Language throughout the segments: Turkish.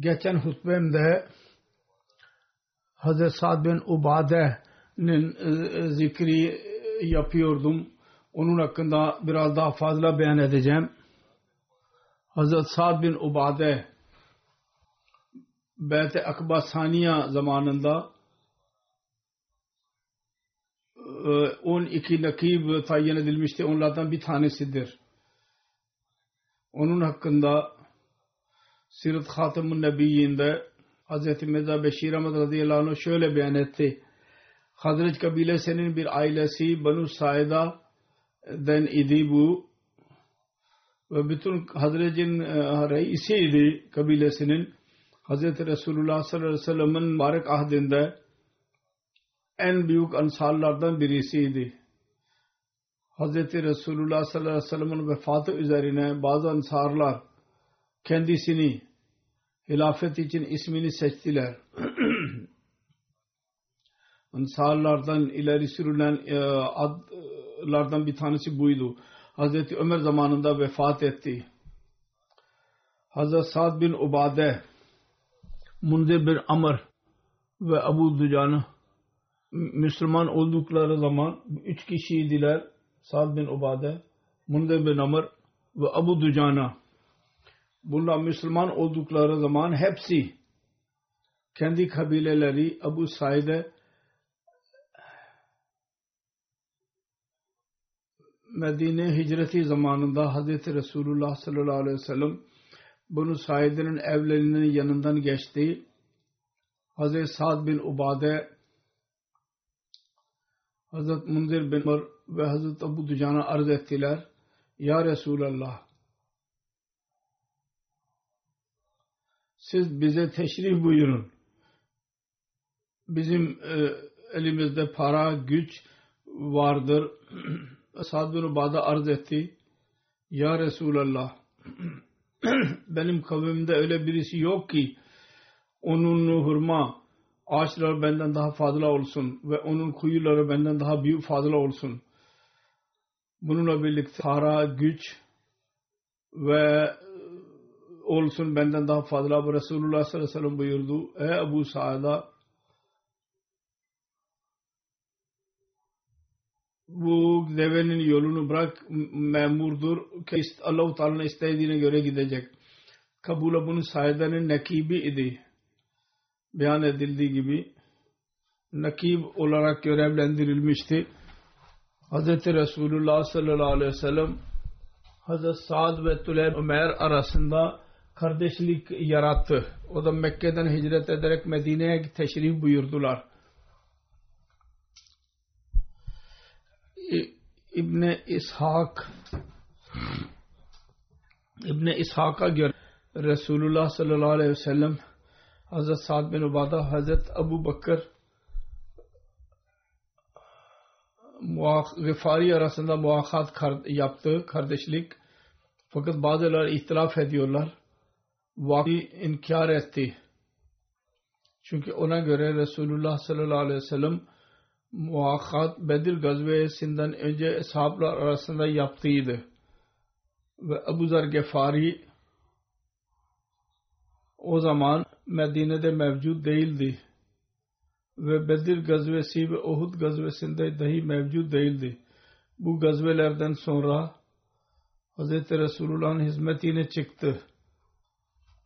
Geçen hutbemde Hazreti Sa'd bin Ubade'nin e, zikri yapıyordum. Onun hakkında biraz daha fazla beyan edeceğim. Hazreti Sa'd bin Ubade Beyt-i Akba Saniye zamanında 12 nakib tayin edilmişti. Onlardan bir tanesidir. Onun hakkında Sirat Hatemun Nebiyyi'nde Hz. Mirza Beşir Ahmet radıyallahu anh şöyle beyan etti. Hazret kabilesinin bir ailesi Banu Saida'den idi bu ve bütün Hazret'in reisiydi kabilesinin Hazreti Resulullah sallallahu aleyhi ve sellem'in mübarek ahdinde en büyük ansarlardan birisiydi. Hazreti Resulullah sallallahu aleyhi ve sellem'in vefatı üzerine bazı ansarlar kendisini hilafet için ismini seçtiler. Ansarlardan ileri sürülen adlardan bir tanesi buydu. Hazreti Ömer zamanında vefat etti. Hazreti Sa'd bin Ubade, Mundir bin Amr ve Abu Ducan'ı Müslüman oldukları zaman üç kişiydiler. Sa'd bin Ubade, Mundir bin Amr ve Abu Ducan'a. Bunlar Müslüman oldukları zaman hepsi kendi kabileleri Abu Said'e Medine hicreti zamanında Hazreti Resulullah sallallahu aleyhi ve sellem bunu Said'in evlerinin yanından geçti. Hazreti Sa'd bin Ubade Hazreti Munzir bin Umar ve Hazreti Abu Ducan'a arz ettiler. Ya Resulallah siz bize teşrif buyurun. Bizim e, elimizde para, güç vardır. Sa'd bin Ubade arz etti. Ya Resulallah benim kavimde öyle birisi yok ki onun hurma ağaçları benden daha fazla olsun ve onun kuyuları benden daha büyük fazla olsun. Bununla birlikte para, güç ve olsun benden daha fazla. Bu Resulullah sallallahu aleyhi ve sellem buyurdu. Ey Ebu Sa'da bu devenin yolunu bırak memurdur ki Allah-u Teala'nın istediğine göre gidecek. Kabul'a bunun Saida'nın nakibi idi. Beyan edildiği gibi nakib olarak görevlendirilmişti. Hz. Resulullah sallallahu aleyhi ve sellem Hz. Sa'd ve Tüleyb Ömer arasında kardeşlik yarattı. O da Mekke'den hicret ederek Medine'ye teşrif buyurdular. İbni İshak İbni İshak'a göre Resulullah sallallahu aleyhi ve sellem Hazret Sa'd bin Ubada Hazret Abu Bakır Gıfari arasında muakat yaptı kardeşlik fakat bazıları ihtilaf ediyorlar vaki inkar etti. Çünkü ona göre Resulullah sallallahu aleyhi ve sellem muakkat Bedir gazvesinden önce ashablar arasında yaptıydı. Ve Ebu Zer Gefari o zaman Medine'de mevcut değildi. Ve Bedir gazvesi ve Uhud gazvesinde dahi mevcut değildi. Bu gazvelerden sonra Hz. Resulullah'ın hizmetine çıktı.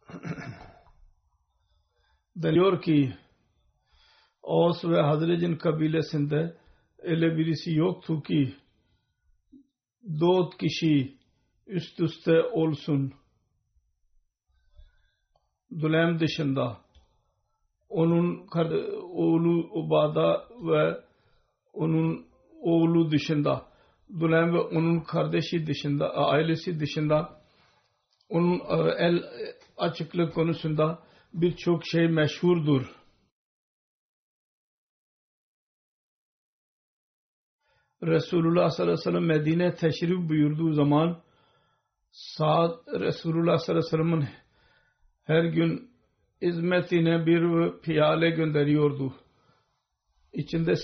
Diyor ki Aus ve Hazrec'in kabilesinde öyle birisi yoktu ki dört kişi üst üste olsun. Dulem dışında onun oğlu Ubada ve onun oğlu dışında Dulem ve onun kardeşi dışında ailesi dışında onun el açıklık konusunda birçok şey meşhurdur. Resulullah sallallahu aleyhi ve sellem Medine teşrif buyurduğu zaman saat Resulullah sallallahu aleyhi ve sellem'in her gün hizmetine bir piyale gönderiyordu. İçinde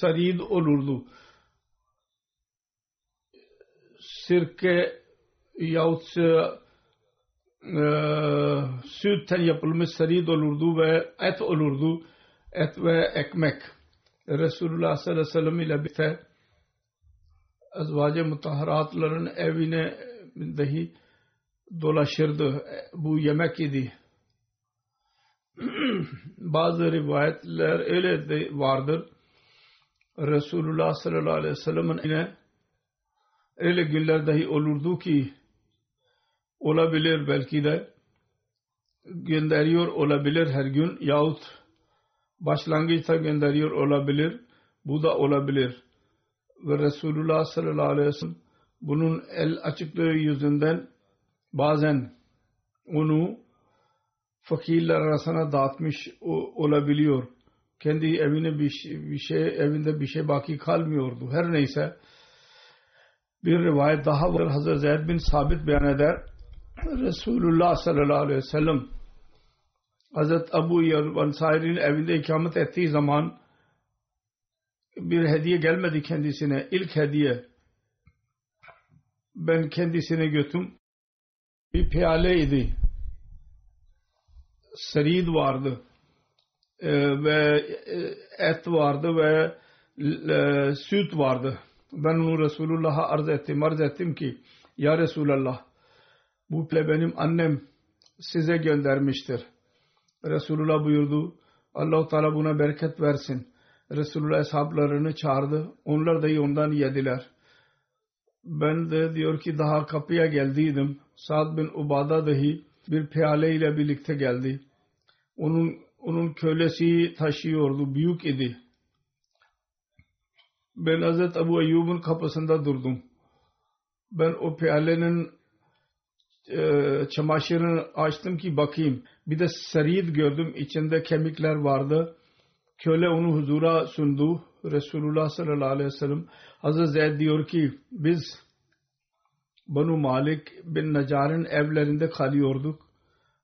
sarid olurdu. Sirke yahut e, sütten yapılmış sarid olurdu ve et olurdu. Et ve ekmek. Resulullah sallallahu aleyhi ve sellem ile birlikte azvac-ı mutahharatların evine dahi dolaşırdı. Bu yemek idi. Bazı rivayetler öyle de vardır. Resulullah sallallahu aleyhi ve sellem'in öyle günler dahi olurdu ki olabilir belki de gönderiyor olabilir her gün yahut başlangıçta gönderiyor olabilir. Bu da olabilir ve Resulullah sallallahu aleyhi ve sellem bunun el açıklığı yüzünden bazen onu fakirler arasına dağıtmış olabiliyor. Kendi evine bir şey, bir şey evinde bir şey baki kalmıyordu. Her neyse bir rivayet daha var. Hazreti Zeyd bin Sabit beyan eder. Resulullah sallallahu aleyhi ve sellem Hazreti Abu Yer Ansari'nin evinde ikamet ettiği zaman bir hediye gelmedi kendisine. İlk hediye ben kendisine götüm bir piyaleydi. Serid vardı ee, ve e, et vardı ve e, süt vardı. Ben onu Resulullah'a arz ettim. Arz ettim ki Ya Resulallah bu benim annem size göndermiştir. Resulullah buyurdu Allah-u Teala buna bereket versin. Resulullah hesaplarını çağırdı. Onlar da ondan yediler. Ben de diyor ki daha kapıya geldiydim. Sa'd bin Ubada dahi bir piyale ile birlikte geldi. Onun onun kölesi taşıyordu. Büyük idi. Ben Hazret Abu Eyyub'un kapısında durdum. Ben o piyalenin e, çamaşırını açtım ki bakayım. Bir de serid gördüm. İçinde kemikler vardı köle onu huzura sundu. Resulullah sallallahu aleyhi ve sellem Hazreti Zeyd diyor ki biz Banu Malik bin Nacar'ın evlerinde kalıyorduk.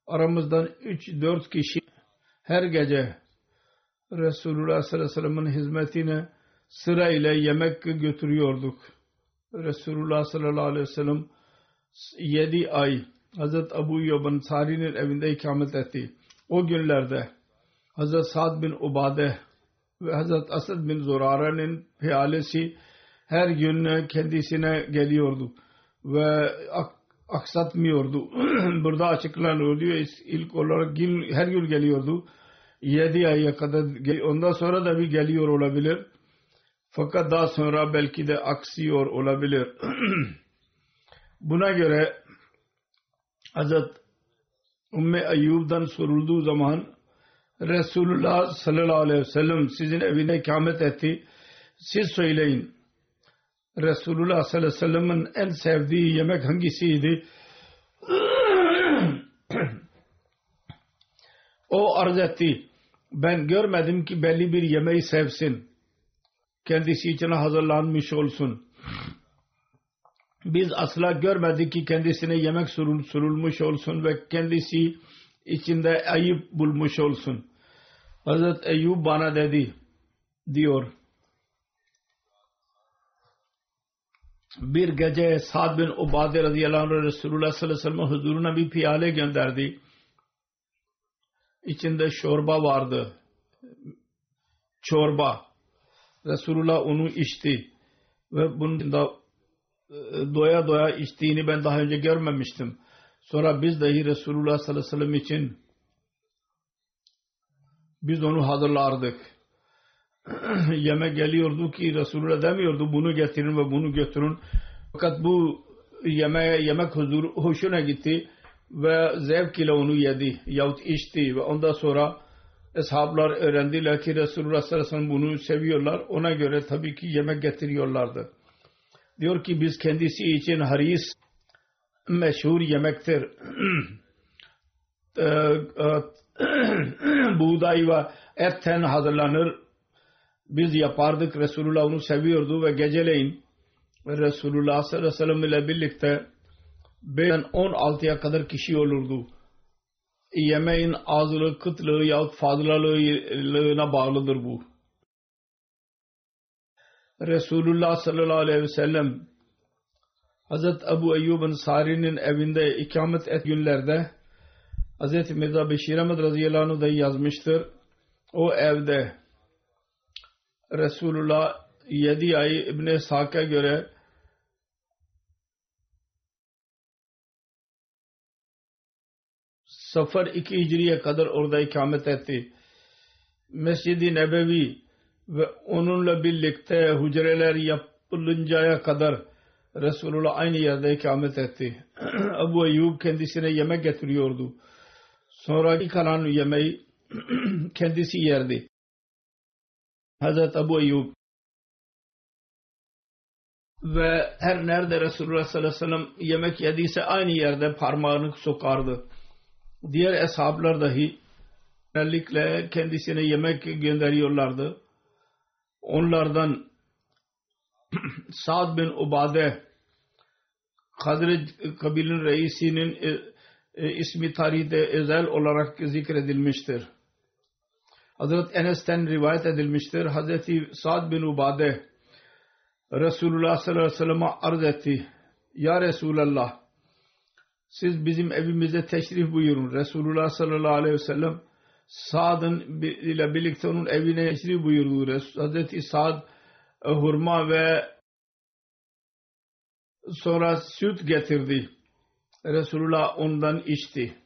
Aramızdan 3-4 kişi her gece Resulullah sallallahu aleyhi ve sellem'in hizmetine sırayla yemek götürüyorduk. Resulullah sallallahu aleyhi ve sellem 7 ay Hazreti Abu Yob'un Sari'nin evinde ikamet etti. O günlerde Hazret Sa'd bin Ubade ve Hazret Asad bin Zurara'nın piyalesi her gün kendisine geliyordu ve aksatmıyordu. Burada açıklanıyor diyor ilk olarak her gün geliyordu. 7 aya kadar ondan sonra da bir geliyor olabilir. Fakat daha sonra belki de aksıyor olabilir. Buna göre Hazret Ümmü Eyyub'dan sorulduğu zaman Resulullah sallallahu aleyhi ve sellem sizin evine ikamet etti. Siz söyleyin. Resulullah sallallahu aleyhi ve sellem'in en sevdiği yemek hangisiydi? o arz etti. Ben görmedim ki belli bir yemeği sevsin. Kendisi için hazırlanmış olsun. Biz asla görmedik ki kendisine yemek surulmuş olsun ve kendisi içinde ayıp bulmuş olsun. Hazret Eyyub bana dedi diyor. Bir gece Sa'd bin Ubade radıyallahu anh Resulullah sallallahu aleyhi ve sellem huzuruna bir piyale gönderdi. İçinde çorba vardı. Çorba. Resulullah onu içti. Ve bunun da doya doya içtiğini ben daha önce görmemiştim. Sonra biz dahi Resulullah sallallahu aleyhi ve sellem için biz onu hazırlardık. Yemek geliyordu ki Resulullah demiyordu bunu getirin ve bunu götürün. Fakat bu yemeğe yemek huzur, hoşuna gitti ve zevk ile onu yedi yahut içti ve ondan sonra eshablar öğrendiler ki Resulullah sallallahu aleyhi ve sellem bunu seviyorlar. Ona göre tabii ki yemek getiriyorlardı. Diyor ki biz kendisi için haris meşhur yemektir. Buğday ve etten hazırlanır. Biz yapardık. Resulullah onu seviyordu ve geceleyin Resulullah sallallahu aleyhi ve sellem ile birlikte ben 16'ya kadar kişi olurdu. Yemeğin azlığı, kıtlığı yahut fazlalığına bağlıdır bu. Resulullah sallallahu aleyhi ve sellem Hazret Ebu Eyyub Ansari'nin evinde ikamet et günlerde Hazreti Mirza Beşir Ahmet radıyallahu anh da yazmıştır. O evde Resulullah 7 ay İbn-i göre Safar 2 Hicri'ye kadar orada ikamet etti. Mescid-i Nebevi ve onunla birlikte hücreler yapılıncaya kadar Resulullah aynı yerde ikamet etti. Abu Eyyub kendisine yemek getiriyordu. Sonraki kalan yemeği kendisi yerdi. Hazret Abu Eyyub ve her nerede Resulullah sallallahu aleyhi ve sellem yemek yediyse aynı yerde parmağını sokardı. Diğer eshablar dahi genellikle kendisine yemek gönderiyorlardı. Onlardan Sa'd bin Ubade Hazret kabilenin reisinin e, e, ismi tarihte özel olarak zikredilmiştir. Hazret Enes'ten rivayet edilmiştir. Hazreti Sa'd bin Ubade Resulullah sallallahu aleyhi ve sellem'e arz etti. Ya Resulallah siz bizim evimize teşrif buyurun. Resulullah sallallahu aleyhi ve sellem Sa'd'ın ile birlikte onun evine teşrif buyurdu. Hazreti Sa'd e, hurma ve sonra süt getirdi. Resulullah ondan içti.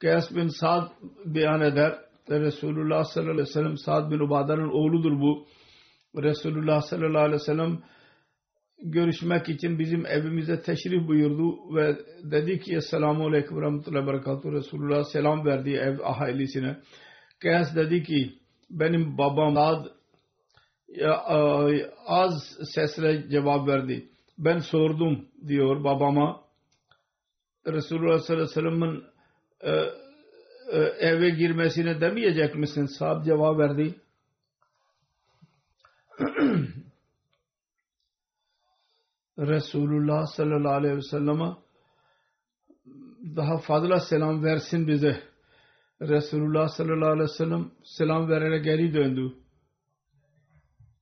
Kays bin Sa'd beyan eder. Resulullah sallallahu aleyhi ve sellem Sa'd bin Ubada'nın oğludur bu. Resulullah sallallahu aleyhi ve sellem görüşmek için bizim evimize teşrif buyurdu ve dedi ki Esselamu Aleyküm ve Rahmetullahi Berekatuhu Resulullah selam verdi ev ahalisine. Kays dedi ki benim babam Sa'd az sesle cevap verdi. Ben sordum diyor babama. Resulullah sallallahu aleyhi ve sellem'in e, e, eve girmesine demeyecek misin? Sa'd cevap verdi. Resulullah sallallahu aleyhi ve selleme daha fazla selam versin bize. Resulullah sallallahu aleyhi ve sellem selam vererek geri döndü.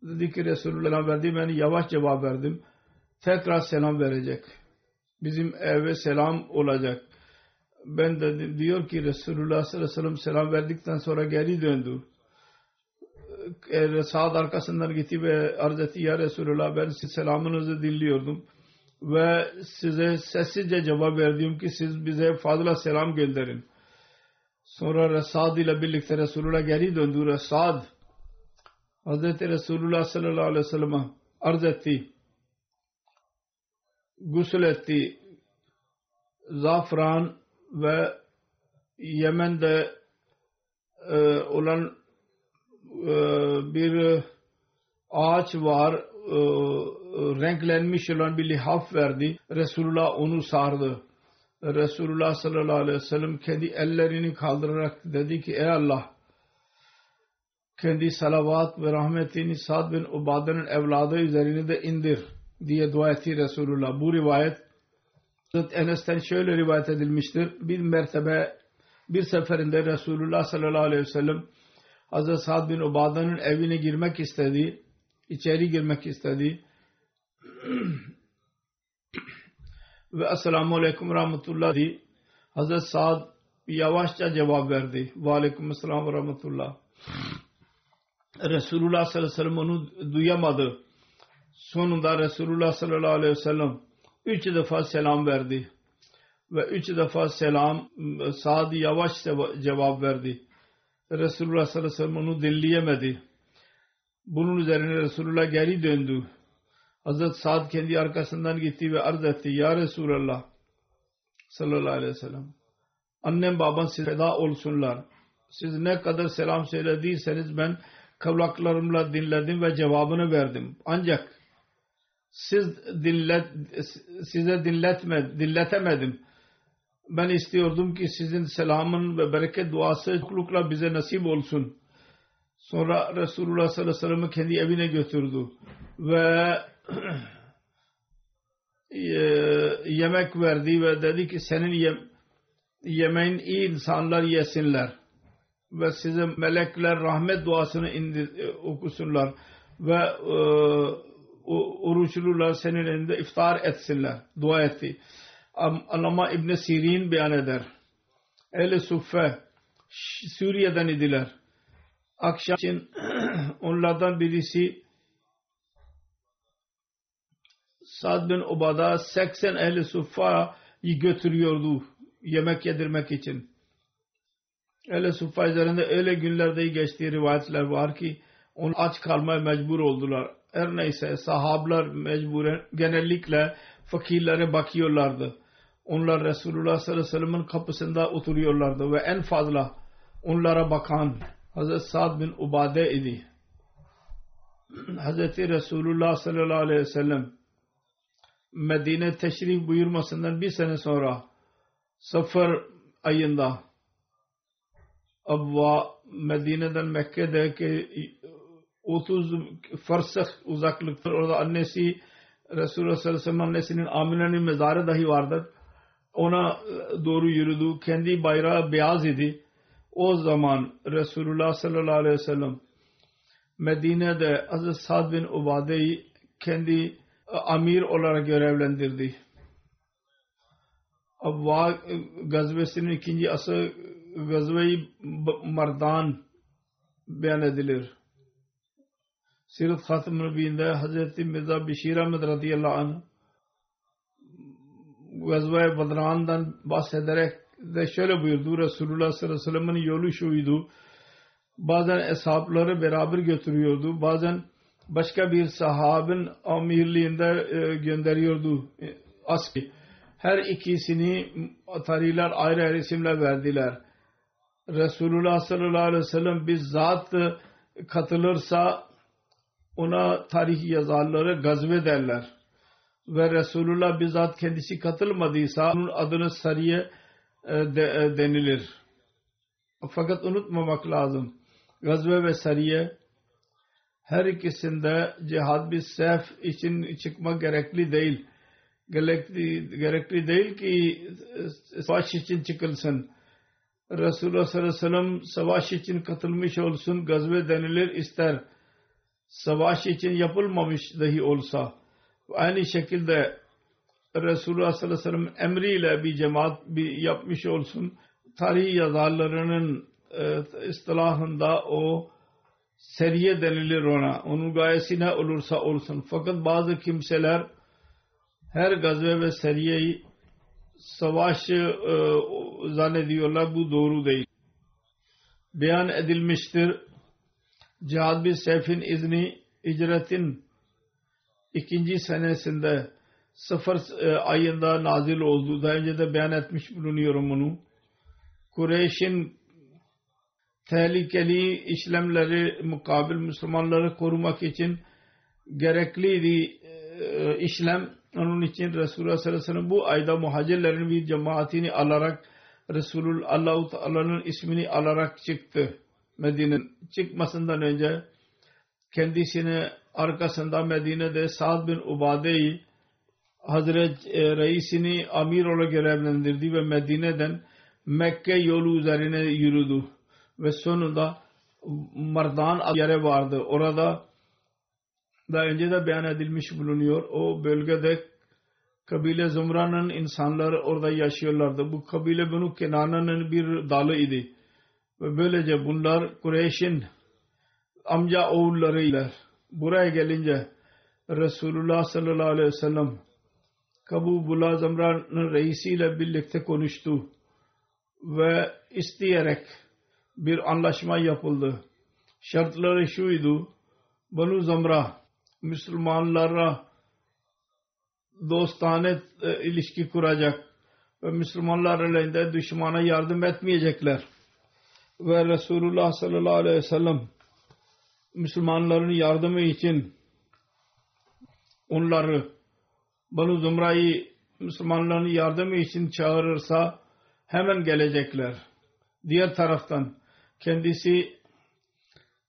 Dedi ki Resulullah verdi ben yavaş cevap verdim. Tekrar selam verecek. Bizim eve selam olacak. Ben de diyor ki Resulullah sallallahu aleyhi ve sellem selam verdikten sonra geri döndü. Saad arkasından gitti ve arz etti ya Resulullah ben siz selamınızı dinliyordum ve size sessizce cevap verdim ki siz bize fazla selam gönderin. Sonra Sad ile birlikte Resulullah geri döndü. Sad Hazreti Resulullah sallallahu aleyhi ve sellem'e arz etti. Gusül etti. Zafran ve Yemen'de e, olan e, bir ağaç var e, renklenmiş olan bir lihaf verdi. Resulullah onu sardı. Resulullah sallallahu aleyhi ve sellem kendi ellerini kaldırarak dedi ki ey Allah kendi salavat ve rahmetini Sad bin Ubade'nin evladı üzerine de indir diye dua etti Resulullah. Bu rivayet Enes'ten şöyle rivayet edilmiştir. Bir mertebe bir seferinde Resulullah sallallahu aleyhi ve sellem Hazreti Sa'd bin Ubada'nın evine girmek istedi. içeri girmek istedi. ve Esselamu Aleyküm Rahmetullah di. Hazreti Sa'd yavaşça cevap verdi. Ve Aleyküm Esselam ve Rahmetullah. Resulullah sallallahu aleyhi ve sellem onu duyamadı. Sonunda Resulullah sallallahu aleyhi ve sellem üç defa selam verdi. Ve üç defa selam Sa'd yavaş cevap verdi. Resulullah sallallahu aleyhi ve sellem onu dinleyemedi. Bunun üzerine Resulullah geri döndü. Hazret Sa'd kendi arkasından gitti ve arz etti. Ya Resulallah sallallahu aleyhi ve sellem. Annem babam size feda olsunlar. Siz ne kadar selam söylediyseniz ben kavlaklarımla dinledim ve cevabını verdim. Ancak siz dinlet, size dinletme, dinletemedim. Ben istiyordum ki sizin selamın ve bereket duası çoklukla bize nasip olsun. Sonra Resulullah sallallahu aleyhi ve sellem'i kendi evine götürdü. Ve yemek verdi ve dedi ki senin yem yemeğin iyi insanlar yesinler. Ve size melekler rahmet duasını indir, okusunlar. Ve e, oruçlular senin elinde iftar etsinler. Dua etti. Allama İbn Sirin beyan eder. Ehl-i Suffe Suriye'den idiler. Akşam için onlardan birisi Sad bin Ubada 80 ehli suffa'yı götürüyordu yemek yedirmek için. Ehl-i suffa üzerinde öyle günlerde geçtiği rivayetler var ki onu aç kalmaya mecbur oldular. Her neyse sahablar mecburen genellikle fakirlere bakıyorlardı. Onlar Resulullah sallallahu aleyhi ve sellem'in kapısında oturuyorlardı ve en fazla onlara bakan Hazreti Sa'd bin Ubade idi. Hazreti Resulullah sallallahu aleyhi ve sellem Medine teşrif buyurmasından bir sene sonra Safar ayında Abva Medine'den Mekke'deki 30 farsah uzaklıkta orada annesi Resulullah sallallahu aleyhi ve sellem annesinin Amine'nin mezarı dahi vardır. Ona doğru yürüdü. Kendi bayrağı beyaz idi. O zaman Resulullah sallallahu aleyhi ve sellem Medine'de Hazreti Sa'd bin Ubade'yi kendi amir olarak görevlendirdi. Abva gazvesinin ikinci asıl gazve-i Mardan beyan edilir. Sirat Khatım Nebi'inde Hazreti Mirza Bişir Ahmet radıyallahu anh Gazve-i Badran'dan bahsederek de şöyle buyurdu. Resulullah sallallahu aleyhi ve sellem'in yolu şuydu. Bazen eshabları beraber götürüyordu. Bazen başka bir sahabın amirliğinde e, gönderiyordu e, aski. Her ikisini tariler ayrı ayrı isimler verdiler. Resulullah sallallahu aleyhi ve sellem bizzat katılırsa ona tarih yazarları gazve derler. Ve Resulullah bizzat kendisi katılmadıysa onun adını Sariye e, de, denilir. Fakat unutmamak lazım. Gazve ve Sariye her ikisinde cihad bir sef için çıkma gerekli değil. Gerekli, gerekli değil ki savaş için çıkılsın. Resulullah sallallahu aleyhi ve sellem savaş için katılmış olsun gazve denilir ister. Savaş için yapılmamış dahi olsa. Aynı şekilde Resulullah sallallahu aleyhi ve sellem emriyle bir cemaat bir yapmış olsun. Tarih yazarlarının e, istilahında o seriye denilir ona. Onun gayesi ne olursa olsun. Fakat bazı kimseler her gazve ve seriyeyi savaş e, zannediyorlar. Bu doğru değil. Beyan edilmiştir. Cihad bir sefin izni icretin ikinci senesinde sıfır e, ayında nazil oldu. Daha önce de beyan etmiş bulunuyorum bunu. Kureyş'in tehlikeli işlemleri mukabil Müslümanları korumak için gerekli e, işlem onun için Resulullah sallallahu aleyhi ve sellem bu ayda muhacirlerin bir cemaatini alarak Resulullah Allahu Teala'nın ismini alarak çıktı. Medine'nin çıkmasından önce kendisini arkasında Medine'de Sa'd bin Ubade'yi Hazret e, reisini amir olarak görevlendirdi ve Medine'den Mekke yolu üzerine yürüdü ve sonunda Mardan yere vardı. Orada daha önce de beyan edilmiş bulunuyor. O bölgede kabile Zumra'nın insanları orada yaşıyorlardı. Bu kabile bunu Kenana'nın bir dalı idi. Ve böylece bunlar Kureyş'in amca oğullarıyla buraya gelince Resulullah sallallahu aleyhi ve sellem Kabu Bula Zamra'nın reisiyle birlikte konuştu ve isteyerek bir anlaşma yapıldı. Şartları şuydu. Banu Zamra Müslümanlara dostane e, ilişki kuracak ve Müslümanlar aleyhinde düşmana yardım etmeyecekler. Ve Resulullah sallallahu aleyhi ve sellem Müslümanların yardımı için onları Banu Zumra'yı Müslümanların yardımı için çağırırsa hemen gelecekler. Diğer taraftan kendisi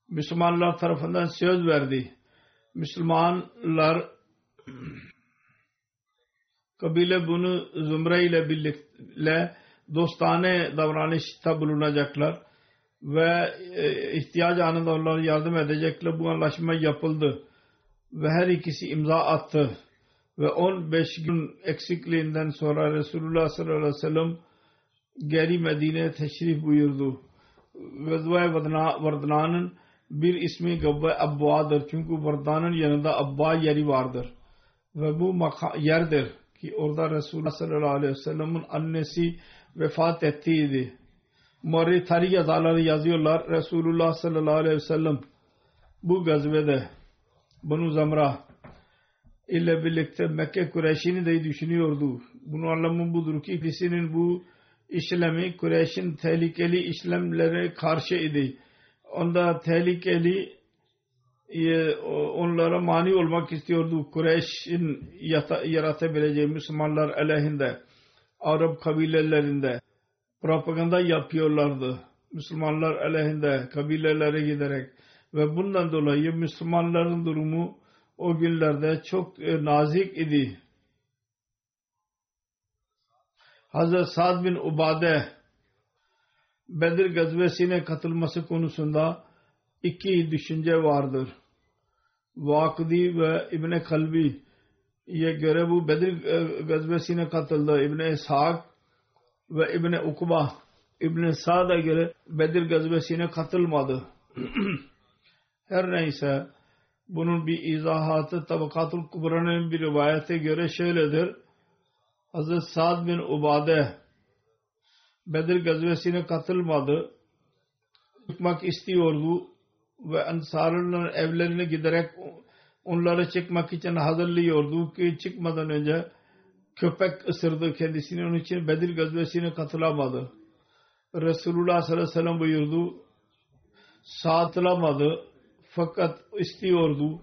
Müslümanlar tarafından söz verdi. Müslümanlar kabile bunu Zumra ile birlikte dostane davranışta bulunacaklar ve e, ihtiyaç anında onlara yardım edecekler. Bu anlaşma yapıldı ve her ikisi imza attı ve 15 gün eksikliğinden sonra Resulullah sallallahu aleyhi ve sellem geri Medine'ye teşrif buyurdu. Vezva Vardana'nın bir ismi Gabbe Abba'dır. Çünkü Vardana'nın yanında Abba yeri vardır. Ve bu yerdir ki orada Resulullah sallallahu aleyhi ve sellem'in annesi vefat ettiydi. Muharrir tarih yazarları yazıyorlar. Resulullah sallallahu aleyhi ve sellem bu gazvede Banu Zamra ile birlikte Mekke Kureyş'ini de düşünüyordu. Bunun anlamı budur ki ikisinin bu işlemi Kureyş'in tehlikeli işlemlere karşı idi. Onda tehlikeli e, onlara mani olmak istiyordu. Kureyş'in yaratabileceği Müslümanlar aleyhinde Arap kabilelerinde propaganda yapıyorlardı. Müslümanlar aleyhinde kabilelere giderek ve bundan dolayı Müslümanların durumu o günlerde çok e, nazik idi. Hazret Sa'd bin Ubade Bedir gazvesine katılması konusunda iki düşünce vardır. Vakdi ve İbn Kalbi ye göre bu Bedir e, gazvesine katıldı. İbn Ishak ve İbn Ukba İbn Sa'd'a göre Bedir gazvesine katılmadı. Her neyse bunun bir izahatı Tabakatul Kubra'nın bir rivayete göre şöyledir. Hazret Sa'd bin Ubade Bedir gazvesine katılmadı. Çıkmak istiyordu ve Ansar'ın evlerine giderek onları çıkmak için hazırlıyordu ki çıkmadan önce köpek ısırdı kendisini onun için Bedir gazvesine katılamadı. Resulullah sallallahu aleyhi ve sellem buyurdu satılamadı fakat istiyordu.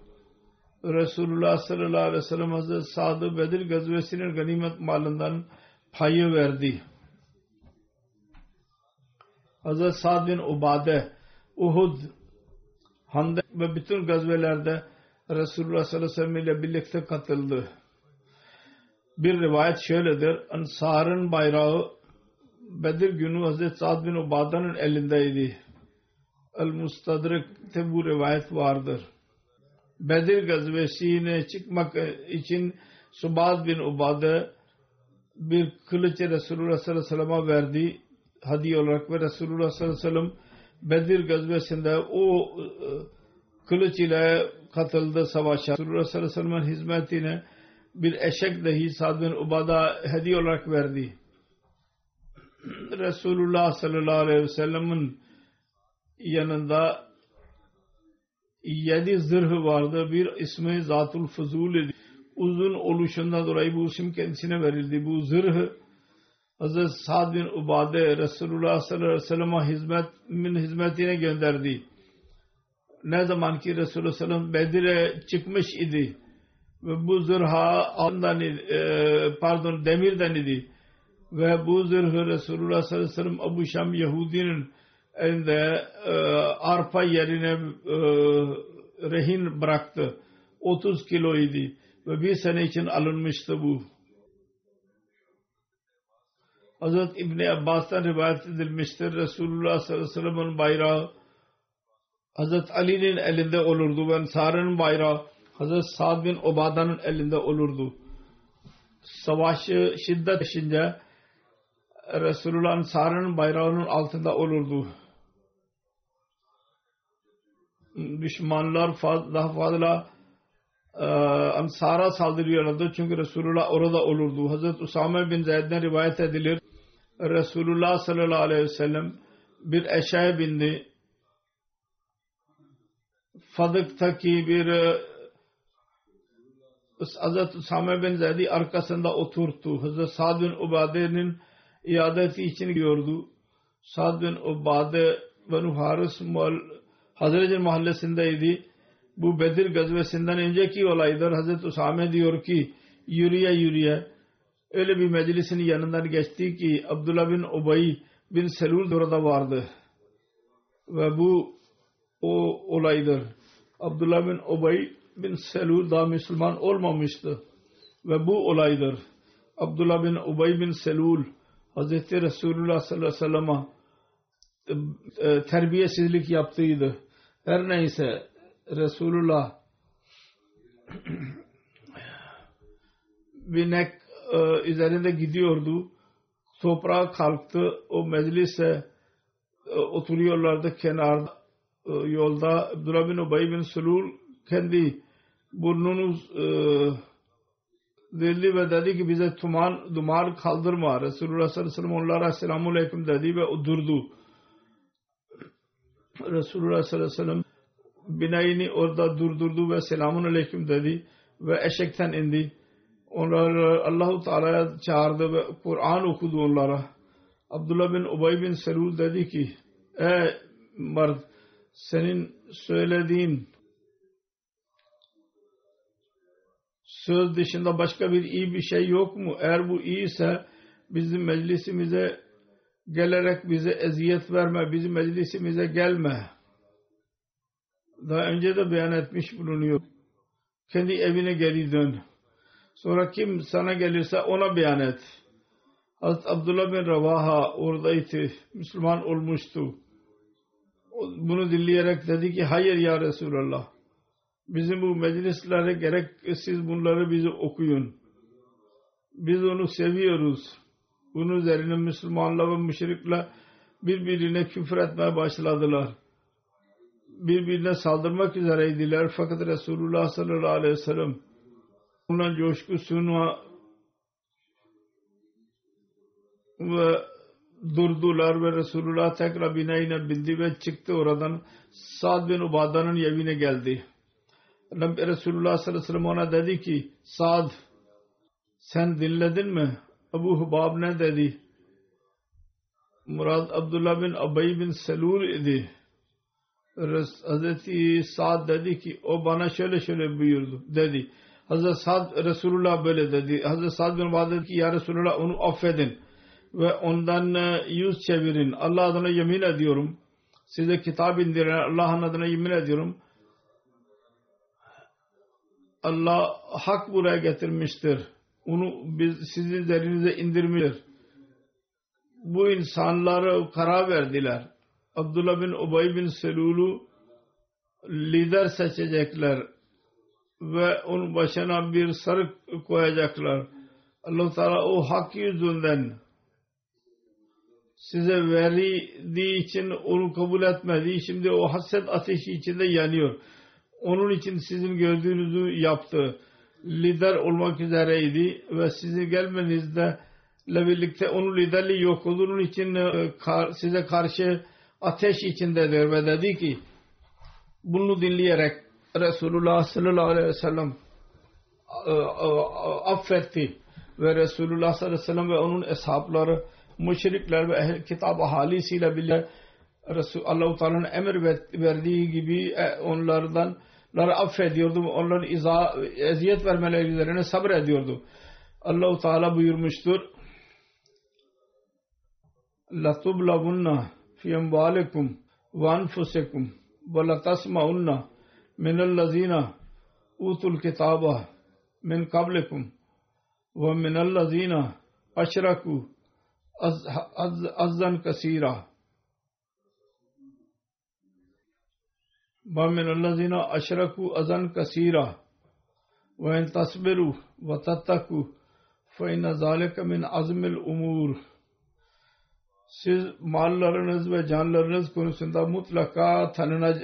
Resulullah sallallahu aleyhi ve sellem Hazreti Sa'd Bedir gazvesinin ganimet malından payı verdi. Hazreti Sa'd bin Ubade Uhud Handek ve bütün gazvelerde Resulullah sallallahu aleyhi ve sellem ile birlikte katıldı. Bir rivayet şöyledir. Ansar'ın bayrağı Bedir günü Hazreti Sa'd bin Ubade'nin elindeydi. El-Mustadrik'te bu rivayet vardır. Bedir gazvesine çıkmak için Subad bin Ubade bir kılıç Resulullah sallallahu aleyhi ve sellem'e verdi hadiye olarak ve Resulullah sallallahu aleyhi ve sellem Bedir gazvesinde o e, kılıç ile katıldı savaşa. Resulullah sallallahu aleyhi ve sellem'in hizmetine bir eşek dahi Sa'd bin Ubada hediye olarak verdi. Resulullah sallallahu aleyhi ve sellem'in yanında yedi zırhı vardı. Bir ismi Zatul Fuzul idi. Uzun oluşundan dolayı bu isim kendisine verildi. Bu zırhı Hazret Sa'd bin Ubade Resulullah sallallahu aleyhi ve sellem'e hizmetin hizmetine gönderdi. Ne zaman ki Resulullah sallallahu aleyhi ve sellem Bedir'e çıkmış idi ve bu zırha altından e, pardon demirden idi ve bu zırhı Resulullah sallallahu aleyhi ve sellem Abu Şam Yahudi'nin elinde e, arpa yerine e, rehin bıraktı. 30 kiloydu ve bir sene için alınmıştı bu. Hazret İbni Abbas'tan rivayet edilmiştir. Resulullah sallallahu aleyhi ve sellem'in bayrağı Hazret Ali'nin elinde olurdu ve Ensar'ın bayrağı Hazret Sa'd bin Ubada'nın elinde olurdu. Savaşı şiddet içinde Resulullah'ın Ensar'ın bayrağının altında olurdu. Düşmanlar fazla, daha fazla e, Ansar'a saldırıyorlardı çünkü Resulullah orada olurdu. Hazret Usame bin Zeyd'den rivayet edilir. Resulullah sallallahu aleyhi ve sellem bir eşeğe bindi. Fadık'taki bir e, Hazret Usame bin Zeyd'i arkasında oturttu. Hazret Sa'd bin Ubade'nin iadeti için gidiyordu. Sa'd bin Ubade Benu Haris Hazret'in mahallesindeydi. Bu Bedir gazvesinden önceki olaydır. Hazreti Usame diyor ki yürüye yürüye öyle bir meclisin yanından geçti ki Abdullah bin Ubay bin Selul orada vardı. Ve bu o olaydır. Abdullah bin Ubay bin Selul daha Müslüman olmamıştı. Ve bu olaydır. Abdullah bin Ubay bin Selul Hazreti Resulullah sallallahu aleyhi ve sellem'e e, terbiyesizlik yaptıydı. Her neyse Resulullah binek e, üzerinde gidiyordu. Toprağa kalktı. O meclise e, oturuyorlardı kenarda yolda. Abdullah bin Ubay bin Sulul kendi burnunu e, dildi ve dedi ki bize tuman, duman kaldırma. Resulullah sallallahu aleyhi ve sellem onlara selamun aleyküm dedi ve durdu. Resulullah sallallahu aleyhi ve sellem binayını orada durdurdu ve selamun aleyküm dedi ve eşekten indi. Onlar Allahu Teala'ya çağırdı ve Kur'an okudu onlara. Abdullah bin Ubay bin Selul dedi ki ey mard senin söylediğin söz dışında başka bir iyi bir şey yok mu? Eğer bu iyiyse bizim meclisimize gelerek bize eziyet verme, bizim meclisimize gelme daha önce de beyan etmiş bulunuyor. Kendi evine geri dön. Sonra kim sana gelirse ona beyan et. Hazreti Abdullah bin Ravaha oradaydı. Müslüman olmuştu. Bunu dinleyerek dedi ki hayır ya Resulallah. Bizim bu meclislere gerek siz bunları bize okuyun. Biz onu seviyoruz. Bunun üzerine Müslümanlar ve müşrikler birbirine küfür etmeye başladılar birbirine saldırmak üzereydiler. Fakat Resulullah sallallahu aleyhi ve sellem bundan coşkusunu ve durdular ve Resulullah tekrar binayına bindi ve çıktı oradan. Sa'd bin Ubada'nın evine geldi. Resulullah sallallahu aleyhi ve sellem ona dedi ki Sa'd sen dinledin mi? Abu Hubab ne dedi? Murad Abdullah bin Abay bin Selul idi. Hazreti Sa'd dedi ki o bana şöyle şöyle buyurdu dedi. Hazreti Sa'd Resulullah böyle dedi. Hazreti Sa'd bin Muaz dedi ki ya Resulullah onu affedin ve ondan e, yüz çevirin. Allah adına yemin ediyorum. Size kitap indiren Allah'ın adına yemin ediyorum. Allah hak buraya getirmiştir. Onu biz sizin üzerinize indirmiştir. Bu insanları karar verdiler Abdullah bin Ubay bin Selul'u lider seçecekler ve onun başına bir sarık koyacaklar. Allah Teala o hak yüzünden size verdiği için onu kabul etmedi. Şimdi o haset ateşi içinde yanıyor. Onun için sizin gördüğünüzü yaptı. Lider olmak üzereydi ve sizin gelmenizde birlikte onun liderliği yok. Onun için e, size karşı ateş içindedir ve dedi ki bunu dinleyerek Resulullah sallallahu aleyhi ve sellem e, e, affetti ve Resulullah sallallahu aleyhi ve sellem ve onun eshabları müşrikler ve ehl kitap ahalisiyle bile Allah-u Teala'nın emir verdiği gibi e, onlardan affediyordu. Onların iza, eziyet vermeleri üzerine sabrediyordu. Allah-u Teala buyurmuştur. لَتُبْلَغُنَّ في أموالكم وأنفسكم ولتسمعن من الذين أوتوا الكتاب من قبلكم ومن الذين أشركوا أذى كثيرا ومن الذين أشركوا أذى كثيرا وإن تصبروا وتتقوا فإن ذلك من عزم الأمور siz mallarınız ve canlarınız konusunda mutlaka tanına,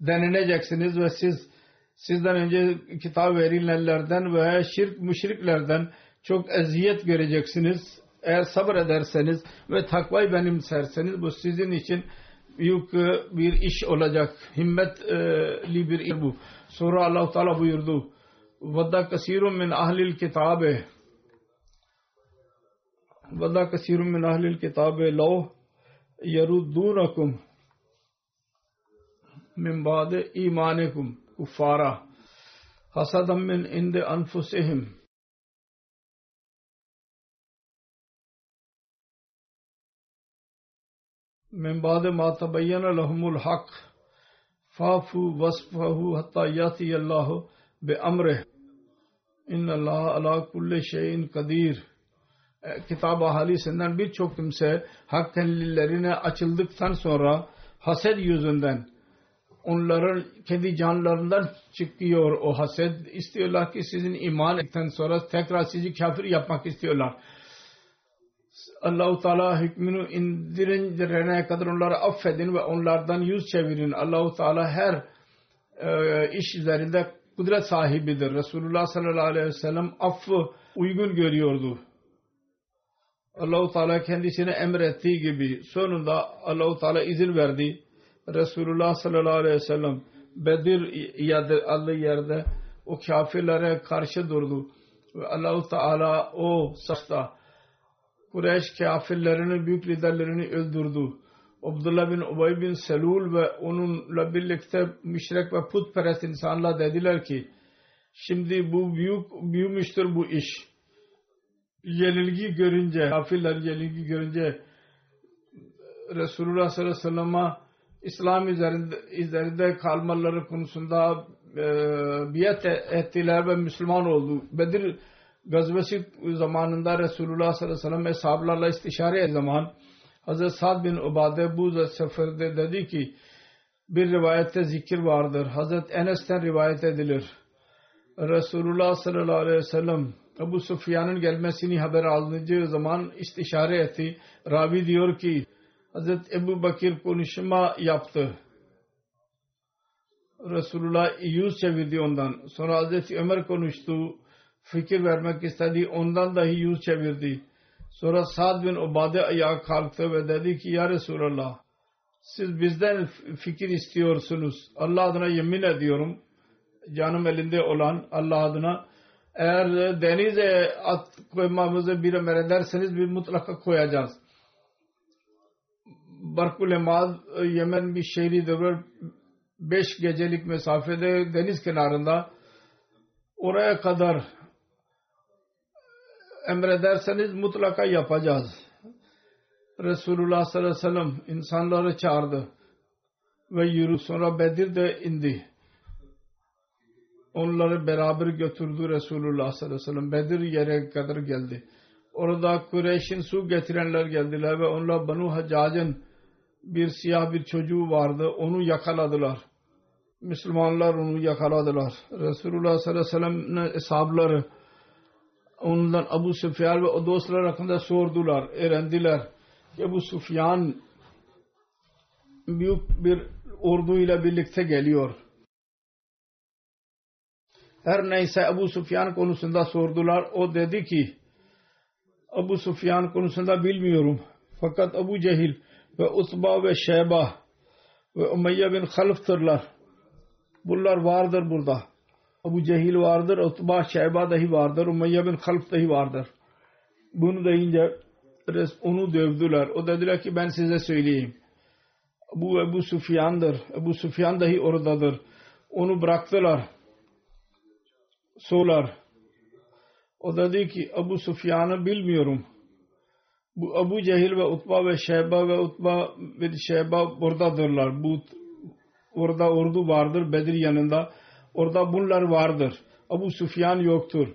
deneneceksiniz ve siz sizden önce kitap verilenlerden ve şirk müşriklerden çok eziyet göreceksiniz. Eğer sabır ederseniz ve takvayı benimserseniz bu sizin için büyük bir iş olacak. Himmetli bir iş bu. Sonra Allah Teala buyurdu. Vadda kasirun min ahlil kitabe وَذَا كَثِيرٌ مِّنْ أَهْلِ الْكِتَابِ لَوْ يَرُدُّونَكُمْ مِنْ بَعْدِ إِيمَانِكُمْ كُفَّارًا حَسَدًا مِّنْ عِنْدِ أَنفُسِهِمْ min ba'de ma tabayyana lahumul hak fafu vasfahu hatta yati Allahu bi amrih inna Allah ala kulli şeyin kadir e, kitap ahalisinden birçok kimse hak tellilerine açıldıktan sonra haset yüzünden onların kendi canlarından çıkıyor o haset. İstiyorlar ki sizin iman ettikten sonra tekrar sizi kafir yapmak istiyorlar. Allahu Teala hükmünü indirene kadar onları affedin ve onlardan yüz çevirin. Allahu Teala her e, iş üzerinde kudret sahibidir. Resulullah sallallahu aleyhi ve sellem affı uygun görüyordu. Allahu Teala kendisine emrettiği gibi sonunda Allahu Teala izin verdi. Resulullah sallallahu aleyhi ve sellem Bedir adlı yerde o kafirlere karşı durdu. Ve Allahu Teala o safta Kureyş kafirlerinin büyük liderlerini öldürdü. Abdullah bin Ubay bin Selul ve onunla birlikte müşrek ve putperest insanlar dediler ki şimdi bu büyük büyümüştür bu iş yenilgi görünce, kafirler yenilgi görünce Resulullah sallallahu aleyhi ve sellem'e İslam üzerinde, üzerinde kalmaları konusunda e, biat ettiler ve Müslüman oldu. Bedir gazvesi zamanında Resulullah sallallahu aleyhi ve sellem eshablarla istişare zaman Hazreti Sa'd bin Ubade bu seferde dedi ki bir rivayette zikir vardır. Hazreti Enes'ten rivayet edilir. Resulullah sallallahu aleyhi ve sellem Ebu Sufyan'ın gelmesini haber alınca zaman istişare etti. Ravi diyor ki Hazreti Ebu Bakir konuşma yaptı. Resulullah yüz çevirdi ondan. Sonra Hazreti Ömer konuştu. Fikir vermek istedi. Ondan dahi yüz çevirdi. Sonra Sa'd bin Ubade ayağa kalktı ve dedi ki Ya Resulallah siz bizden fikir istiyorsunuz. Allah adına yemin ediyorum. Canım elinde olan Allah adına eğer denize at koymamızı bir emrederseniz bir mutlaka koyacağız. Barkul Emad Yemen bir şehridir. Beş gecelik mesafede deniz kenarında oraya kadar emrederseniz mutlaka yapacağız. Resulullah sallallahu aleyhi ve sellem insanları çağırdı ve yürü sonra Bedir'de indi onları beraber götürdü Resulullah sallallahu aleyhi ve sellem. Bedir yere kadar geldi. Orada Kureyş'in su getirenler geldiler ve onlar Banu Haccac'ın bir siyah bir çocuğu vardı. Onu yakaladılar. Müslümanlar onu yakaladılar. Resulullah sallallahu aleyhi ve sellem'in ondan Abu Sufyan ve o dostlar hakkında sordular, öğrendiler. Ebu Sufyan büyük bir orduyla birlikte geliyor her neyse Ebu Sufyan konusunda sordular. O dedi ki Ebu Sufyan konusunda bilmiyorum. Fakat Ebu Cehil ve Utba ve Şeyba ve Umayye bin Half'tırlar. Bunlar vardır burada. Ebu Cehil vardır, Utba, Şeyba dahi vardır, Umayye bin Half dahi vardır. Bunu deyince onu dövdüler. O dediler ki ben size söyleyeyim. Bu Ebu Sufyan'dır. Ebu Sufyan dahi oradadır. Onu bıraktılar sorular. O dedi ki Abu Sufyan'ı bilmiyorum. Bu Abu Cehil ve Utba ve Şeyba ve Utba ve Şeyba buradadırlar. Bu orada ordu vardır Bedir yanında. Orada bunlar vardır. Abu Sufyan yoktur.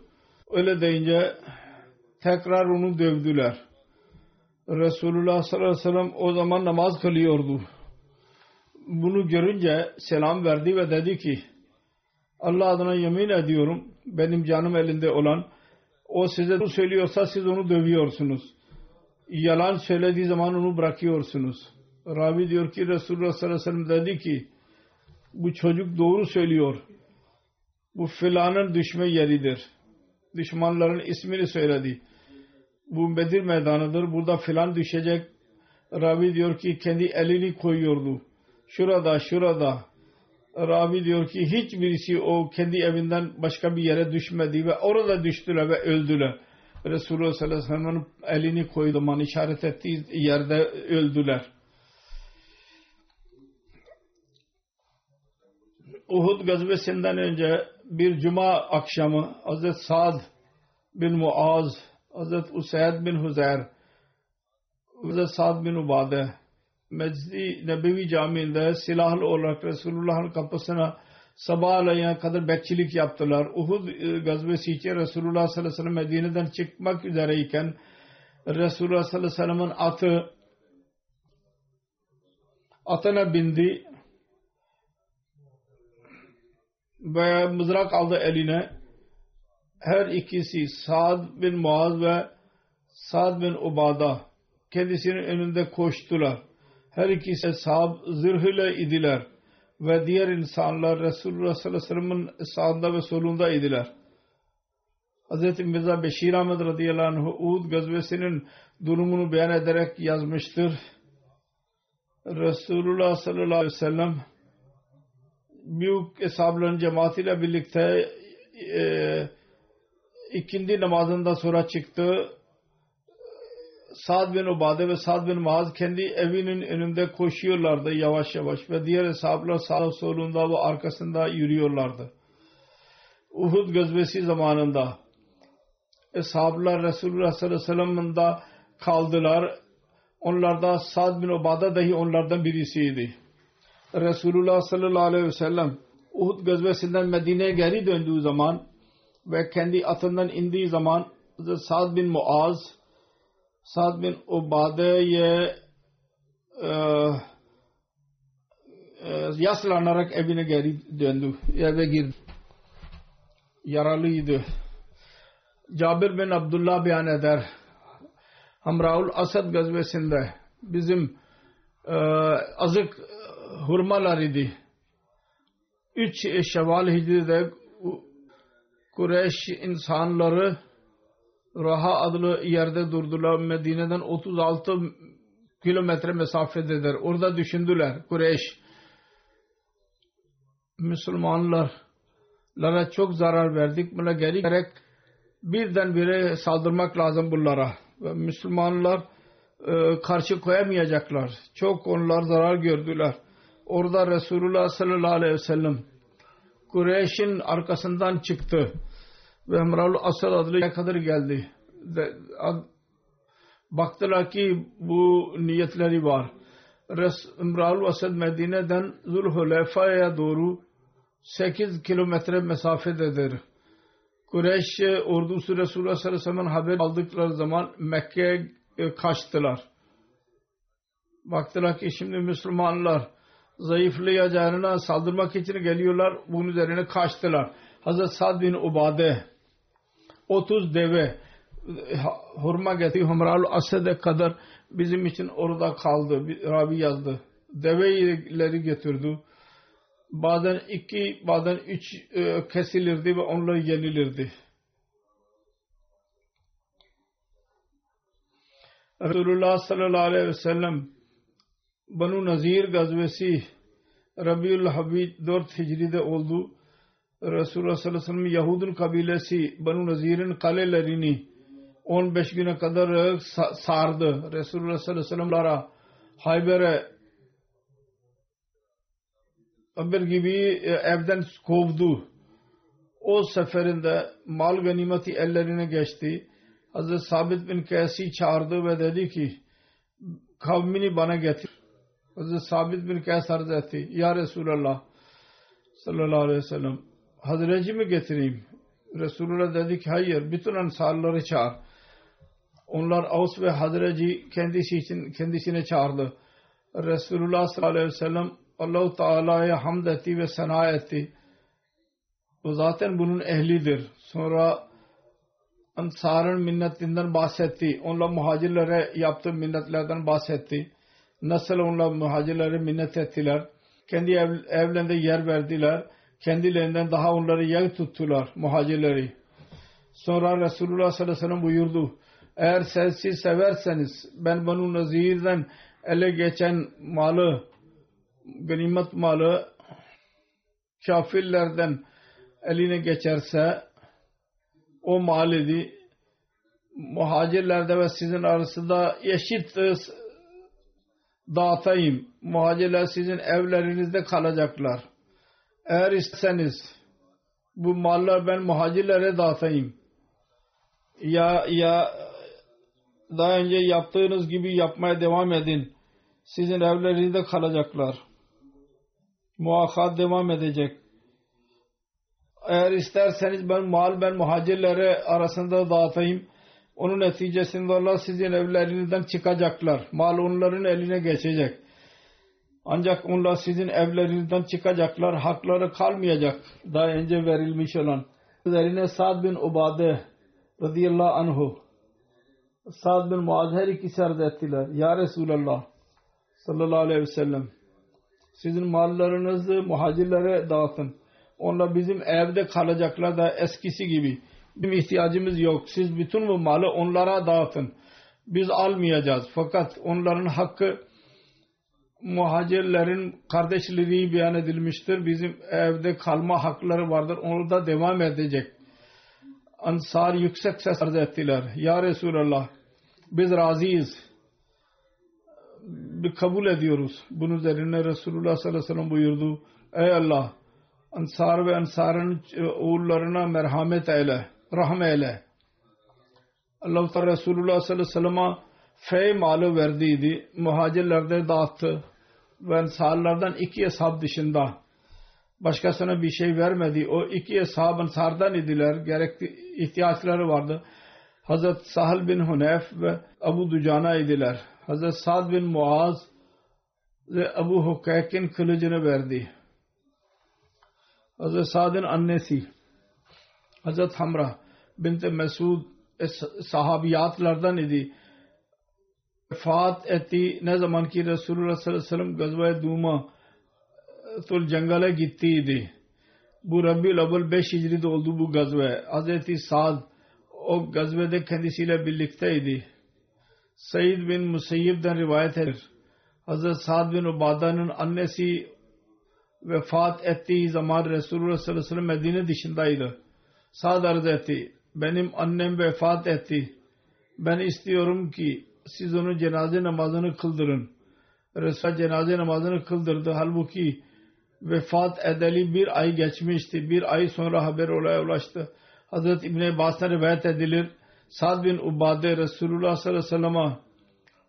Öyle deyince tekrar onu dövdüler. Resulullah sallallahu aleyhi ve sellem o zaman namaz kılıyordu. Bunu görünce selam verdi ve dedi ki Allah adına yemin ediyorum benim canım elinde olan o size bunu söylüyorsa siz onu dövüyorsunuz. Yalan söylediği zaman onu bırakıyorsunuz. Ravi diyor ki Resulullah sallallahu aleyhi ve sellem dedi ki bu çocuk doğru söylüyor. Bu filanın düşme yeridir. Düşmanların ismini söyledi. Bu Bedir meydanıdır. Burada filan düşecek. Ravi diyor ki kendi elini koyuyordu. Şurada şurada. Ravi diyor ki hiçbirisi o kendi evinden başka bir yere düşmedi ve orada düştüler ve öldüler. Resulullah sallallahu aleyhi ve sellem'in elini koydu man işaret ettiği yerde öldüler. Uhud gazvesinden önce bir cuma akşamı Hazret Sa'd bin Muaz, Hazret Usayd bin Huzeyr, Hazret Sa'd bin Ubade Mecdi Nebevi Camii'nde silahlı olarak Resulullah'ın kapısına sabahleyin kadar bekçilik yaptılar. Uhud gazvesi için Resulullah sallallahu aleyhi ve sellem Medine'den çıkmak üzereyken Resulullah sallallahu aleyhi ve sellem'in atı atına bindi ve mızrak aldı eline. Her ikisi Sa'd bin Muaz ve Sa'd bin Ubada kendisinin önünde koştular. Her ikisi sahab zırhıyla idiler ve diğer insanlar Resulullah sallallahu aleyhi ve sellem'in sağında ve solunda idiler. Hz. Mirza Beşir Ahmet radıyallahu anh Uğud gazvesinin durumunu beyan ederek yazmıştır. Resulullah sallallahu aleyhi ve sellem büyük hesapların cemaatiyle birlikte e, ikindi namazından sonra çıktı. Sa'd bin Ubade ve Sa'd bin Muaz kendi evinin önünde koşuyorlardı yavaş yavaş ve diğer hesaplar sağ solunda ve arkasında yürüyorlardı. Uhud gazvesi zamanında Eshablar Resulullah sallallahu aleyhi ve sellem'in kaldılar. Onlarda Sa'd bin Ubade dahi onlardan birisiydi. Resulullah sallallahu aleyhi ve sellem Uhud gazvesinden Medine'ye geri döndüğü zaman ve kendi atından indiği zaman Sa'd bin Muaz Sa'd bin Ubade'ye e, e, yaslanarak evine geri döndü. Eve girdi. Yaralıydı. Cabir bin Abdullah beyan eder. Hamraul Asad gazvesinde bizim e, azık hurmalar idi. Üç Şevval Hicri'de Kureyş insanları Raha adlı yerde durdular. Medine'den 36 kilometre mesafededir. Orada düşündüler Kureyş. Müslümanlara çok zarar verdik. Buna geri gerek birdenbire saldırmak lazım bunlara. Ve Müslümanlar e, karşı koyamayacaklar. Çok onlar zarar gördüler. Orada Resulullah sallallahu aleyhi ve sellem Kureyş'in arkasından çıktı ve Emrul Asad adlı kadar geldi. De, ad, baktılar ki bu niyetleri var. Emrul Asad Medine'den Zulhulefa'ya doğru 8 kilometre mesafededir. Kureyş ordusu Resulullah sallallahu aleyhi ve sellem haber aldıkları zaman Mekke'ye kaçtılar. Baktılar ki şimdi Müslümanlar zayıflayacağına saldırmak için geliyorlar. Bunun üzerine kaçtılar. Hazreti Sad bin Ubade 30 deve hurma getirdi. Humral Ased'e kadar bizim için orada kaldı. Rabi yazdı. Develeri getirdi. Bazen iki, bazen üç e, kesilirdi ve onlar yenilirdi. Resulullah sallallahu aleyhi ve sellem Banu Nazir gazvesi Rabiul Habib 4 Hicri'de oldu. Resulullah sallallahu aleyhi ve sellem Yahudun kabilesi Banu Nazir'in kalelerini 15 güne kadar sardı. Resulullah sallallahu aleyhi ve sellem'lara Hayber'e Ömer gibi evden kovdu. O seferinde mal ganimeti ellerine geçti. Hazreti Sabit bin Kays'i çağırdı ve dedi ki kavmini bana getir. Hazreti Sabit bin Kays arz etti. Ya Resulallah sallallahu aleyhi ve sellem Hazreci mi getireyim? Resulullah dedi ki hayır bütün ansarları çağır. Onlar Avs ve Hazreci kendisi için kendisine çağırdı. Resulullah sallallahu aleyhi ve sellem Allah-u Teala'ya hamd etti ve sena etti. O zaten bunun ehlidir. Sonra Ansar'ın minnetinden bahsetti. Onlar muhacirlere yaptığı minnetlerden bahsetti. Nasıl onlar muhacirlere minnet ettiler. Kendi ev, evlerinde yer verdiler. Kendilerinden daha onları yer tuttular muhacirleri. Sonra Resulullah sallallahu aleyhi ve sellem buyurdu. Eğer siz severseniz ben Banu Nazir'den ele geçen malı ganimet malı kafirlerden eline geçerse o mal idi muhacirlerde ve sizin arasında eşit dağıtayım. Muhacirler sizin evlerinizde kalacaklar. Eğer isterseniz bu mallar ben muhacirlere dağıtayım. Ya ya daha önce yaptığınız gibi yapmaya devam edin. Sizin evlerinizde kalacaklar. Muakkat devam edecek. Eğer isterseniz ben mal ben muhacirlere arasında dağıtayım. Onun neticesinde Allah sizin evlerinizden çıkacaklar. Mal onların eline geçecek. Ancak onlar sizin evlerinizden çıkacaklar. Hakları kalmayacak. Daha önce verilmiş olan. Üzerine Sa'd bin Ubade radıyallahu anhu Sa'd bin Muaz her ikisi arz ettiler. Ya Resulallah sallallahu aleyhi ve sellem sizin mallarınızı muhacirlere dağıtın. Onlar bizim evde kalacaklar da eskisi gibi. Bizim ihtiyacımız yok. Siz bütün bu malı onlara dağıtın. Biz almayacağız. Fakat onların hakkı muhacirlerin kardeşliği beyan edilmiştir. Bizim evde kalma hakları vardır. Onu da devam edecek. Ansar yüksek ses arz ettiler. Ya Resulallah biz razıyız. Bir kabul ediyoruz. Bunun üzerine Resulullah sallallahu aleyhi ve sellem buyurdu. Ey Allah Ansar ve Ansar'ın oğullarına merhamet eyle. Rahm eyle. Allah Teala Resulullah sallallahu aleyhi ve sellem'e fey malı verdiydi. Muhacirlerde dağıttı. Ve Ansarlardan iki hesap dışında başkasına bir şey vermedi. O iki hesab Ansar'dan idiler. Gerekli ihtiyaçları vardı. Hazret Sahal bin Hunef ve Abu Ducana idiler. Hazret Sa'd bin Muaz ve Abu Hukayk'in kılıcını verdi. Hazret Sa'd'ın annesi Hazret Hamra bint Mesud sahabiyatlardan idi. Vefat etti ne zaman ki Resulullah sallallahu aleyhi ve sellem gazve Duma tul cengale gittiydi. Bu Rabiul Avval 5 Hicri'de oldu bu gazve. Hazreti Sa'd o gazvede kendisiyle birlikteydi. Said bin Musayyib'den rivayet edilir. Hazret Sa'd bin Ubada'nın annesi vefat ettiği zaman Resulullah sallallahu aleyhi ve sellem Medine dışındaydı. Sa'd arz etti. Benim annem vefat etti. Ben istiyorum ki siz onun cenaze namazını kıldırın. Resulullah cenaze namazını kıldırdı. Halbuki vefat edeli bir ay geçmişti. Bir ay sonra haber olaya ulaştı. Hazreti İbn Abbas'tan rivayet edilir. Sa'd bin Ubade Resulullah sallallahu aleyhi ve sellem'e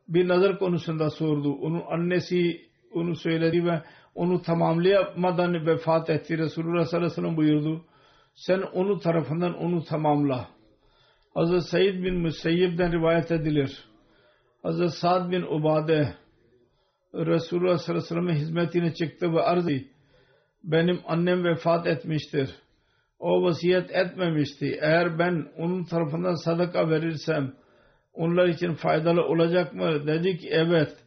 bir nazar konusunda sordu. Onun annesi onu söyledi ve onu tamamlayamadan vefat etti. Resulullah sallallahu aleyhi ve sellem buyurdu. Sen onu tarafından onu tamamla. Hazreti Said bin Musayyib'den rivayet edilir. Hazreti Sa'd bin Ubade Resulullah sallallahu aleyhi ve sellem'e hizmetine çıktı ve arz benim annem vefat etmiştir. O vasiyet etmemişti. Eğer ben onun tarafından sadaka verirsem onlar için faydalı olacak mı? Dedi ki evet.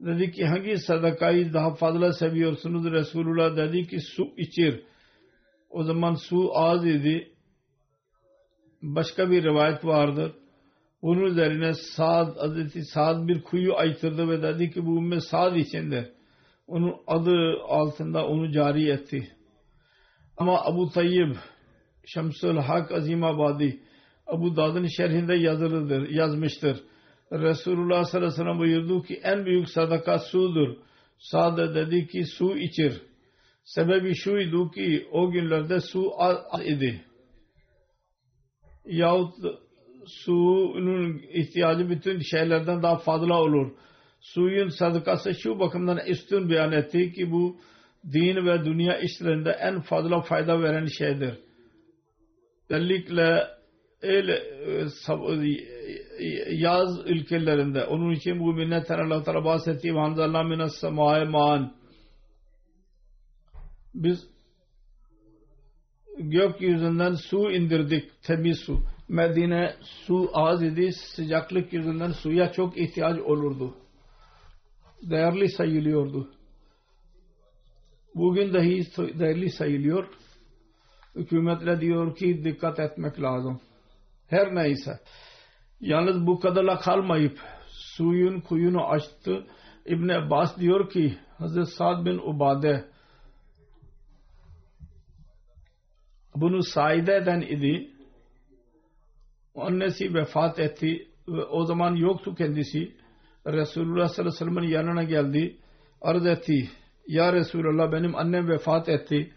Dedi ki hangi sadakayı daha fazla seviyorsunuz? Resulullah dedi ki su içir. O zaman su az idi. Başka bir rivayet vardır. Bunun üzerine Sa'd, Hazreti Sa'd bir kuyu aytırdı ve dedi ki bu ümmet Sa'd içindir. Onun adı altında onu cari etti. Ama Abu Tayyib Şemsül Hak Azimabadi Abu Dad'ın şerhinde yazılıdır, yazmıştır. Resulullah sallallahu aleyhi ve sellem buyurdu ki en büyük sadaka sudur. Sa'd dedi ki su içir. Sebebi şuydu ki o günlerde su az idi. Yahut suyun ihtiyacı bütün şeylerden daha fazla olur. Suyun sadakası şu bakımdan üstün beyan etti ki bu din ve dünya işlerinde en fazla fayda veren şeydir. Özellikle el, yaz ülkelerinde onun için bu minnetten Allah Teala bahsetti vanzalna minas semai maan biz gökyüzünden su indirdik temiz su. Medine su az idi sıcaklık yüzünden suya çok ihtiyaç olurdu. Değerli sayılıyordu. Bugün dahi değerli sayılıyor. Hükümetle diyor ki dikkat etmek lazım. Her neyse. Yalnız bu kadarla kalmayıp suyun kuyunu açtı. İbn Abbas diyor ki Hazreti Sa'd bin Ubade bunu Saide eden idi. Annesi vefat etti ve o zaman yoktu kendisi. Resulullah sallallahu aleyhi ve sellem'in yanına geldi. Arz etti. Ya Resulullah benim annem vefat etti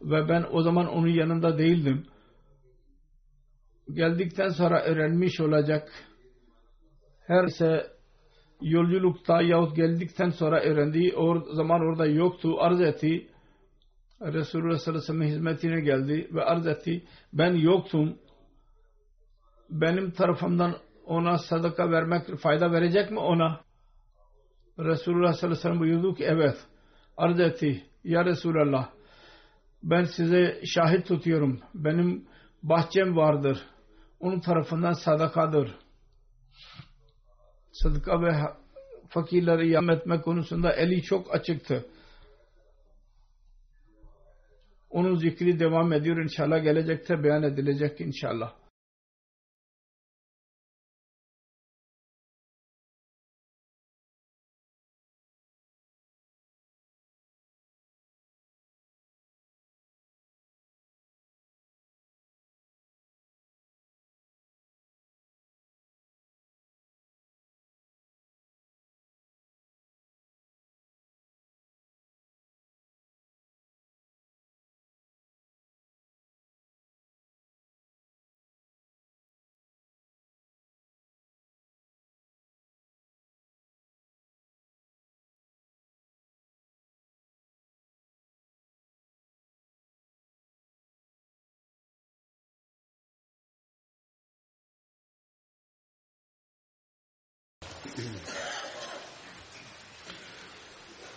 ve ben o zaman onun yanında değildim geldikten sonra öğrenmiş olacak. Her ise yolculukta yahut geldikten sonra öğrendiği o zaman orada yoktu arz etti. Resulullah sallallahu aleyhi ve sellem hizmetine geldi ve arz etti. Ben yoktum. Benim tarafımdan ona sadaka vermek fayda verecek mi ona? Resulullah sallallahu aleyhi ve sellem buyurdu ki evet. Arz etti. Ya Resulallah ben size şahit tutuyorum. Benim bahçem vardır onun tarafından sadakadır. Sadaka ve fakirleri yardım etmek konusunda eli çok açıktı. Onun zikri devam ediyor inşallah gelecekte beyan edilecek inşallah.